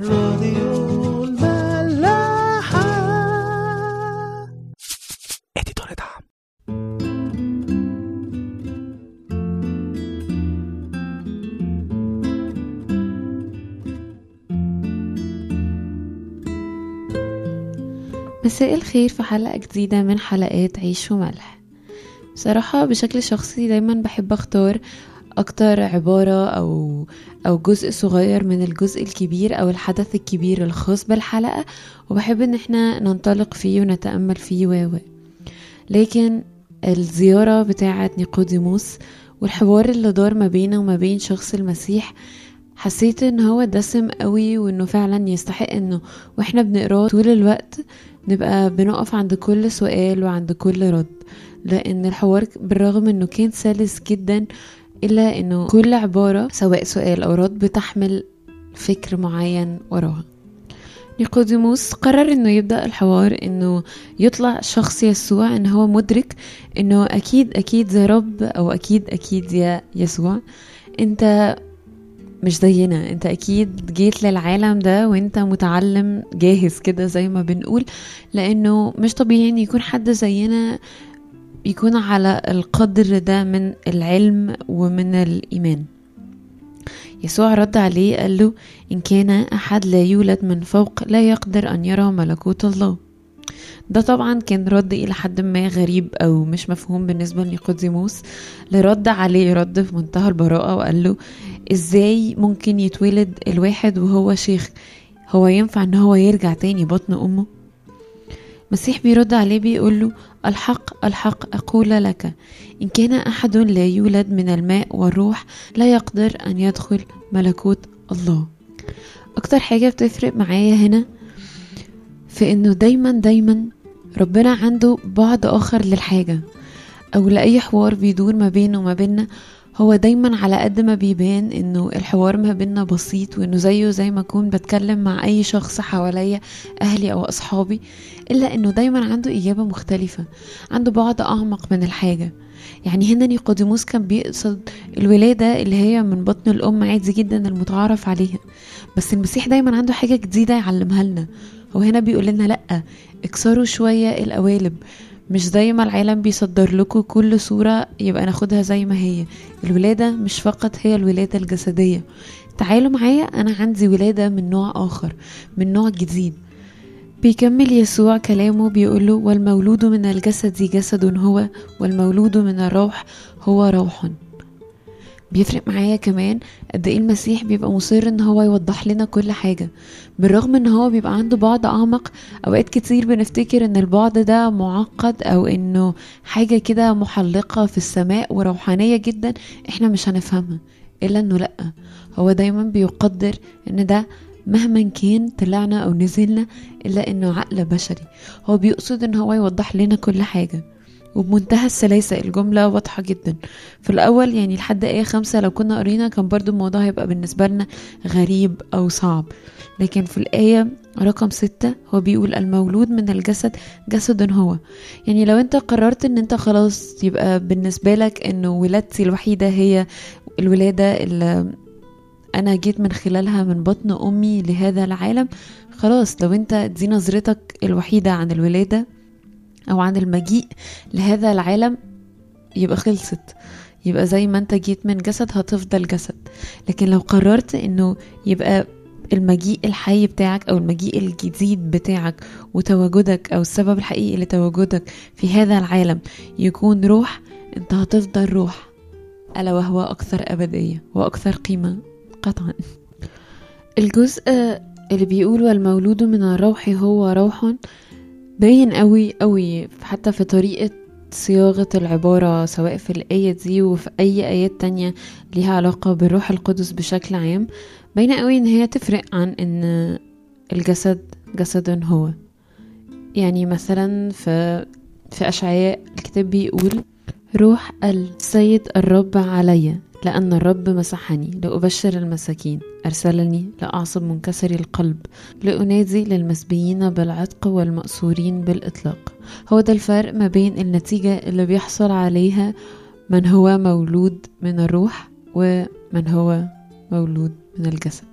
راديو الملاحة. اديتور دعم. مساء الخير في حلقة جديدة من حلقات عيش وملح. بصراحة بشكل شخصي دايما بحب أختار أكتر عبارة أو أو جزء صغير من الجزء الكبير أو الحدث الكبير الخاص بالحلقة وبحب إن إحنا ننطلق فيه ونتأمل فيه و. لكن الزيارة بتاعة نيقوديموس والحوار اللي دار ما بينه وما بين شخص المسيح حسيت إن هو دسم قوي وإنه فعلا يستحق إنه وإحنا بنقراه طول الوقت نبقى بنقف عند كل سؤال وعند كل رد لأن الحوار بالرغم إنه كان سلس جدا إلا إنه كل عبارة سواء سؤال أو رد بتحمل فكر معين وراها. نيقوديموس قرر إنه يبدأ الحوار إنه يطلع شخص يسوع إن هو مدرك إنه أكيد أكيد يا رب أو أكيد أكيد يا يسوع. أنت مش زينا أنت أكيد جيت للعالم ده وأنت متعلم جاهز كده زي ما بنقول لأنه مش طبيعي إن يكون حد زينا يكون على القدر ده من العلم ومن الإيمان. يسوع رد عليه قال له إن كان أحد لا يولد من فوق لا يقدر أن يرى ملكوت الله. ده طبعا كان رد إلى حد ما غريب أو مش مفهوم بالنسبة لنيقوديموس لرد عليه رد في منتهى البراءة وقال له إزاي ممكن يتولد الواحد وهو شيخ؟ هو ينفع إن هو يرجع تاني بطن أمه؟ مسيح بيرد عليه بيقول له الحق الحق أقول لك إن كان أحد لا يولد من الماء والروح لا يقدر أن يدخل ملكوت الله. أكتر حاجة بتفرق معايا هنا في إنه دايما دايما ربنا عنده بعد آخر للحاجة أو لأي حوار بيدور ما بينه وما بيننا هو دايما على قد ما بيبان إنه الحوار ما بيننا بسيط وإنه زيه زي ما أكون بتكلم مع أي شخص حواليا أهلي أو أصحابي إلا إنه دايما عنده إجابة مختلفة عنده بعد أعمق من الحاجة. يعني هنا نيقوديموس كان بيقصد الولادة اللي هي من بطن الأم عادي جدا المتعارف عليها بس المسيح دايما عنده حاجة جديدة يعلمها لنا. وهنا بيقول لنا لأ اكسروا شوية القوالب. مش زي ما العالم بيصدر لكم كل صورة يبقى ناخدها زي ما هي. الولادة مش فقط هي الولادة الجسدية. تعالوا معايا أنا عندي ولادة من نوع آخر من نوع جديد. بيكمل يسوع كلامه بيقوله والمولود من الجسد جسد هو والمولود من الروح هو روح. بيفرق معايا كمان قد إيه المسيح بيبقى مصر إن هو يوضح لنا كل حاجة. بالرغم إن هو بيبقى عنده بعد أعمق أوقات كتير بنفتكر إن البعد ده معقد أو إنه حاجة كده محلقة في السماء وروحانية جدا إحنا مش هنفهمها إلا إنه لأ. هو دايما بيقدر إن ده مهما كان طلعنا أو نزلنا إلا إنه عقل بشري. هو بيقصد إن هو يوضح لنا كل حاجة. وبمنتهى السلاسة الجملة واضحة جدا. في الأول يعني لحد آية خمسة لو كنا قرينا كان برضو الموضوع هيبقى بالنسبة لنا غريب أو صعب. لكن في الآية رقم ستة هو بيقول المولود من الجسد جسد هو. يعني لو أنت قررت إن أنت خلاص يبقى بالنسبة لك إنه ولادتي الوحيدة هي الولادة اللي أنا جيت من خلالها من بطن أمي لهذا العالم خلاص لو أنت دي نظرتك الوحيدة عن الولادة أو عن المجيء لهذا العالم يبقى خلصت. يبقى زي ما أنت جيت من جسد هتفضل جسد. لكن لو قررت إنه يبقى المجيء الحي بتاعك أو المجيء الجديد بتاعك وتواجدك أو السبب الحقيقي لتواجدك في هذا العالم يكون روح أنت هتفضل روح ألا وهو أكثر أبدية وأكثر قيمة قطعا. الجزء اللي بيقول والمولود من الروح هو روح باين قوي قوي حتى في طريقة صياغة العبارة سواء في الآية دي وفي أي آيات تانية ليها علاقة بالروح القدس بشكل عام باينة قوي إن هي تفرق عن إن الجسد جسد هو. يعني مثلا في في أشعياء الكتاب بيقول روح السيد الرب علي. لأن الرب مسحني لأبشر المساكين. أرسلني لأعصب منكسري القلب لأنادي للمسبيين بالعتق والمأسورين بالإطلاق. هو ده الفرق ما بين النتيجة اللي بيحصل عليها من هو مولود من الروح ومن هو مولود من الجسد.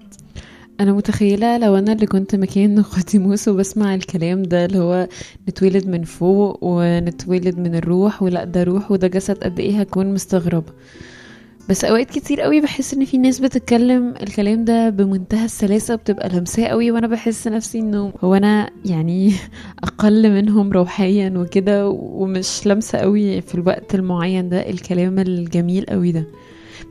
أنا متخيلة لو أنا اللي كنت مكان نقديموس وبسمع الكلام ده اللي هو نتولد من فوق ونتولد من الروح ولا ده روح وده جسد قد إيه هكون مستغربة. بس أوقات كتير قوي بحس إن في ناس بتتكلم الكلام ده بمنتهى السلاسة بتبقى لمساه قوي وأنا بحس نفسي إنه هو أنا يعني أقل منهم روحيا وكده ومش لمسة قوي في الوقت المعين ده الكلام الجميل قوي ده.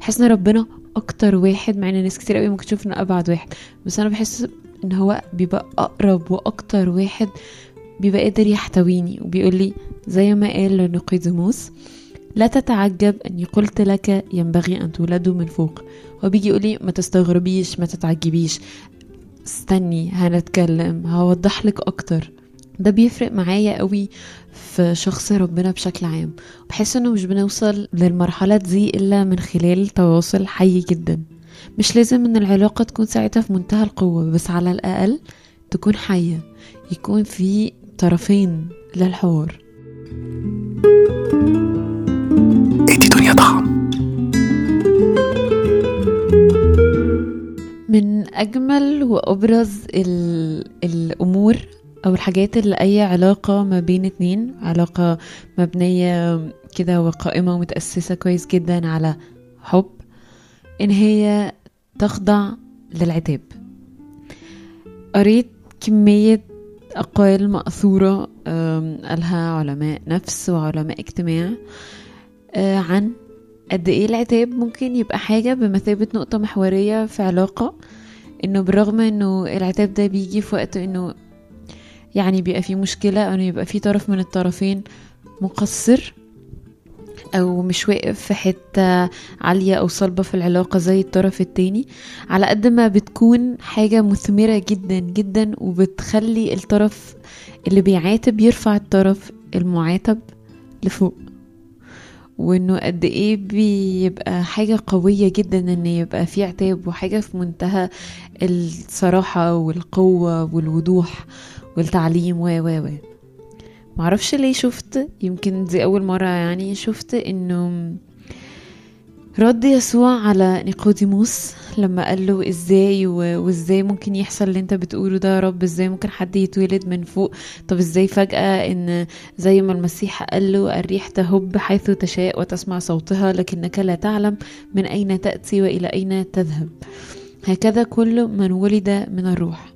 بحس إن ربنا أكتر واحد مع إن ناس كتير قوي ممكن تشوف إنه أبعد واحد بس أنا بحس إن هو بيبقى أقرب وأكتر واحد بيبقى قادر يحتويني وبيقول لي زي ما قال لنقيدموس لا تتعجب أني قلت لك ينبغي أن تولدوا من فوق. هو بيجي يقول لي ما تستغربيش ما تتعجبيش. استني هنتكلم هوضح لك أكتر. ده بيفرق معايا قوي في شخص ربنا بشكل عام. بحس إنه مش بنوصل للمرحلة دي إلا من خلال تواصل حي جدا. مش لازم إن العلاقة تكون ساعتها في منتهى القوة بس على الأقل تكون حية يكون في طرفين للحوار. ادي من أجمل وأبرز ال- الأمور أو الحاجات اللي أي علاقة ما بين اتنين علاقة مبنية كده وقائمة ومتأسسة كويس جدا على حب إن هي تخضع للعتاب. قريت كمية أقوال مأثورة قالها علماء نفس وعلماء اجتماع آه، عن قد إيه العتاب ممكن يبقى حاجة بمثابة نقطة محورية في علاقة؟ إنه بالرغم إنه العتاب ده بيجي في وقت إنه يعني بيبقى في مشكلة أو إنه يبقى في طرف من الطرفين مقصر أو مش واقف في حتة عالية أو صلبة في العلاقة زي الطرف التاني على قد ما بتكون حاجة مثمرة جدا جدا وبتخلي الطرف اللي بيعاتب يرفع الطرف المعاتب لفوق. وإنه قد إيه بيبقى حاجة قوية جدا إن يبقى في عتاب وحاجة في منتهى الصراحة والقوة والوضوح والتعليم و و و. معرفش ليه شفت يمكن دي أول مرة يعني شفت إنه رد يسوع على نيقوديموس لما قال له إزاي وإزاي ممكن يحصل اللي أنت بتقوله ده يا رب؟ إزاي ممكن حد يتولد من فوق؟ طب إزاي فجأة إن زي ما المسيح قال له الريح تهب حيث تشاء وتسمع صوتها لكنك لا تعلم من أين تأتي وإلى أين تذهب. هكذا كل من ولد من الروح.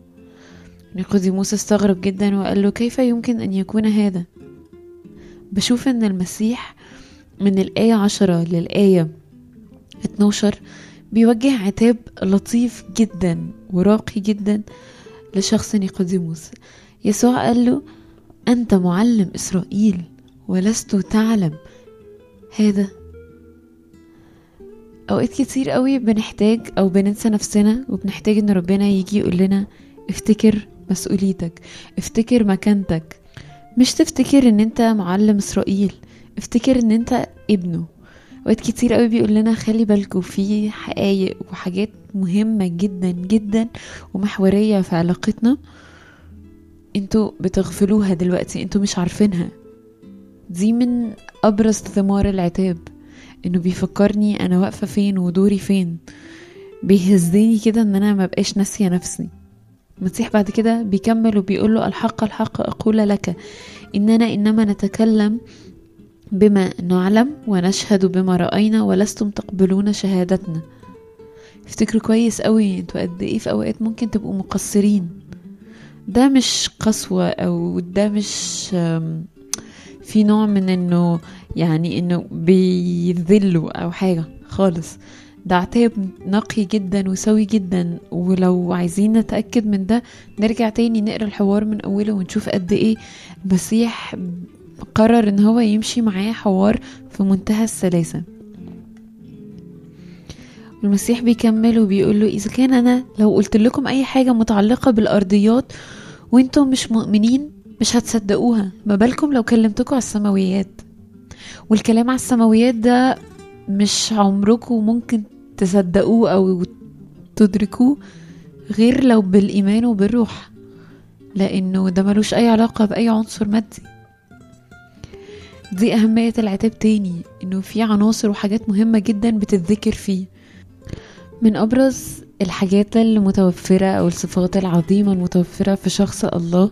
نيقوديموس استغرب جدا وقال له كيف يمكن أن يكون هذا؟ بشوف إن المسيح من الآية عشرة للآية 12 بيوجه عتاب لطيف جدا وراقي جدا لشخص نيقوديموس. يسوع قال له أنت معلم إسرائيل ولست تعلم هذا. أوقات كتير قوي بنحتاج أو بننسى نفسنا وبنحتاج إن ربنا يجي يقول لنا افتكر مسؤوليتك افتكر مكانتك. مش تفتكر إن أنت معلم إسرائيل افتكر إن أنت ابنه. أوقات كتير قوي بيقول لنا خلي بالكوا في حقايق وحاجات مهمة جدا جدا ومحورية في علاقتنا. أنتوا بتغفلوها دلوقتي أنتوا مش عارفينها. دي من أبرز ثمار العتاب إنه بيفكرني أنا واقفة فين ودوري فين. بيهزني كده إن أنا مبقاش ناسية نفسي. المسيح بعد كده بيكمل وبيقول له الحق الحق أقول لك إننا إنما نتكلم بما نعلم ونشهد بما رأينا ولستم تقبلون شهادتنا. افتكروا كويس قوي أنتوا قد إيه في أوقات ممكن تبقوا مقصرين. ده مش قسوة أو ده مش في نوع من إنه يعني إنه بيذلوا أو حاجة خالص. ده عتاب نقي جدا وسوي جدا. ولو عايزين نتأكد من ده نرجع تاني نقرأ الحوار من أوله ونشوف قد إيه المسيح قرر إن هو يمشي معاه حوار في منتهى السلاسة. المسيح بيكمل وبيقول له إذا كان أنا لو قلت لكم أي حاجة متعلقة بالأرضيات وإنتم مش مؤمنين مش هتصدقوها ما بالكم لو كلمتكم على السماويات. والكلام على السماويات ده مش عمركم ممكن تصدقوه أو تدركوه غير لو بالإيمان وبالروح لأنه ده ملوش أي علاقة بأي عنصر مادي. دي أهمية العتاب تاني إنه في عناصر وحاجات مهمة جدا بتتذكر فيه. من أبرز الحاجات المتوفرة أو الصفات العظيمة المتوفرة في شخص الله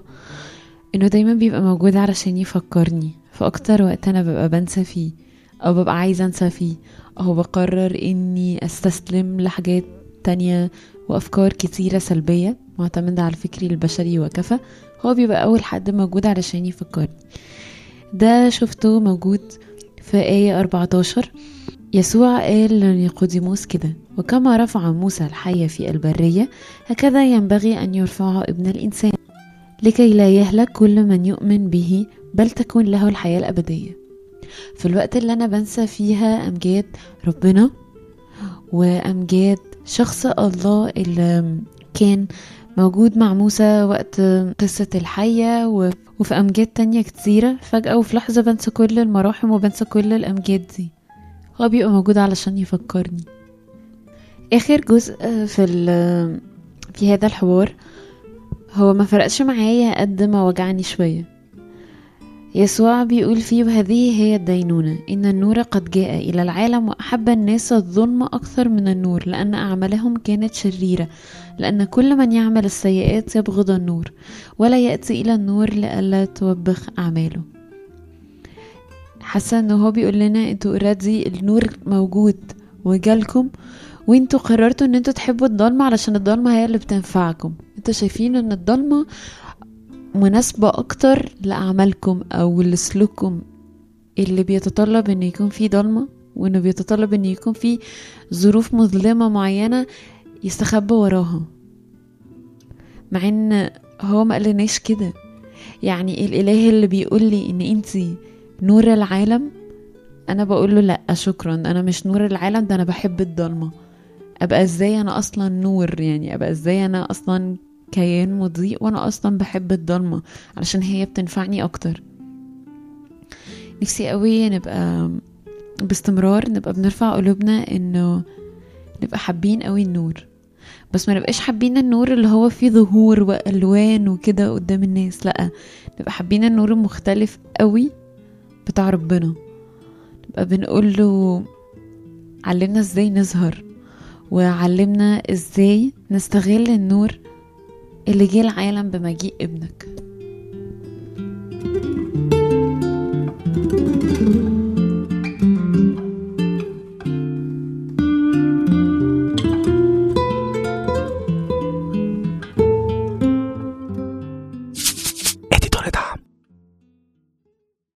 إنه دايما بيبقى موجود علشان يفكرني. في أكتر وقت أنا ببقى بنسى فيه أو ببقى عايزة أنسى فيه. أو بقرر إني أستسلم لحاجات تانية وأفكار كتيرة سلبية معتمدة على الفكري البشري وكفى. هو بيبقى أول حد موجود علشان يفكرني. ده شفته موجود في آية 14 يسوع قال لنيقوديموس كده وكما رفع موسى الحية في البرية هكذا ينبغي أن يرفعه ابن الإنسان لكي لا يهلك كل من يؤمن به بل تكون له الحياة الأبدية. في الوقت اللي أنا بنسى فيها أمجاد ربنا وأمجاد شخص الله اللي كان موجود مع موسى وقت قصة الحية وفي أمجاد تانية كتيرة. فجأة وفي لحظة بنسى كل المراحم وبنسى كل الأمجاد دي. هو بيبقى موجود علشان يفكرني. آخر جزء في في هذا الحوار هو ما فرقش معايا قد ما وجعني شوية. يسوع بيقول فيه وهذه هي الدينونة إن النور قد جاء إلى العالم وأحب الناس الظلم أكثر من النور لأن أعمالهم كانت شريرة لأن كل من يعمل السيئات يبغض النور ولا يأتي إلى النور لئلا توبخ أعماله. حاسة إنه هو بيقول لنا أنتوا اوريدي النور موجود وجالكم وأنتوا قررتوا إن أنتوا تحبوا الضلمة علشان الضلمة هي اللي بتنفعكم. أنتوا شايفين إن الضلمة مناسبة أكتر لأعمالكم أو لسلوككم اللي بيتطلب إن يكون في ضلمة وإنه بيتطلب إن يكون في ظروف مظلمة معينة يستخبى وراها. مع إن هو ما قالناش كده. يعني الإله اللي بيقول لي إن انتي نور العالم أنا بقول له لأ شكرا أنا مش نور العالم ده أنا بحب الضلمه أبقى إزاي أنا أصلا نور؟ يعني أبقى إزاي أنا أصلا كيان مضيء وأنا أصلا بحب الضلمة علشان هي بتنفعني أكتر. نفسي قوي نبقى باستمرار نبقى بنرفع قلوبنا إنه نبقى حابين قوي النور. بس ما نبقاش حابين النور اللي هو فيه ظهور وألوان وكده قدام الناس لأ نبقى حابين النور المختلف قوي بتاع ربنا. نبقى بنقول له علمنا إزاي نظهر وعلمنا إزاي نستغل النور اللي جه العالم بمجيء ابنك.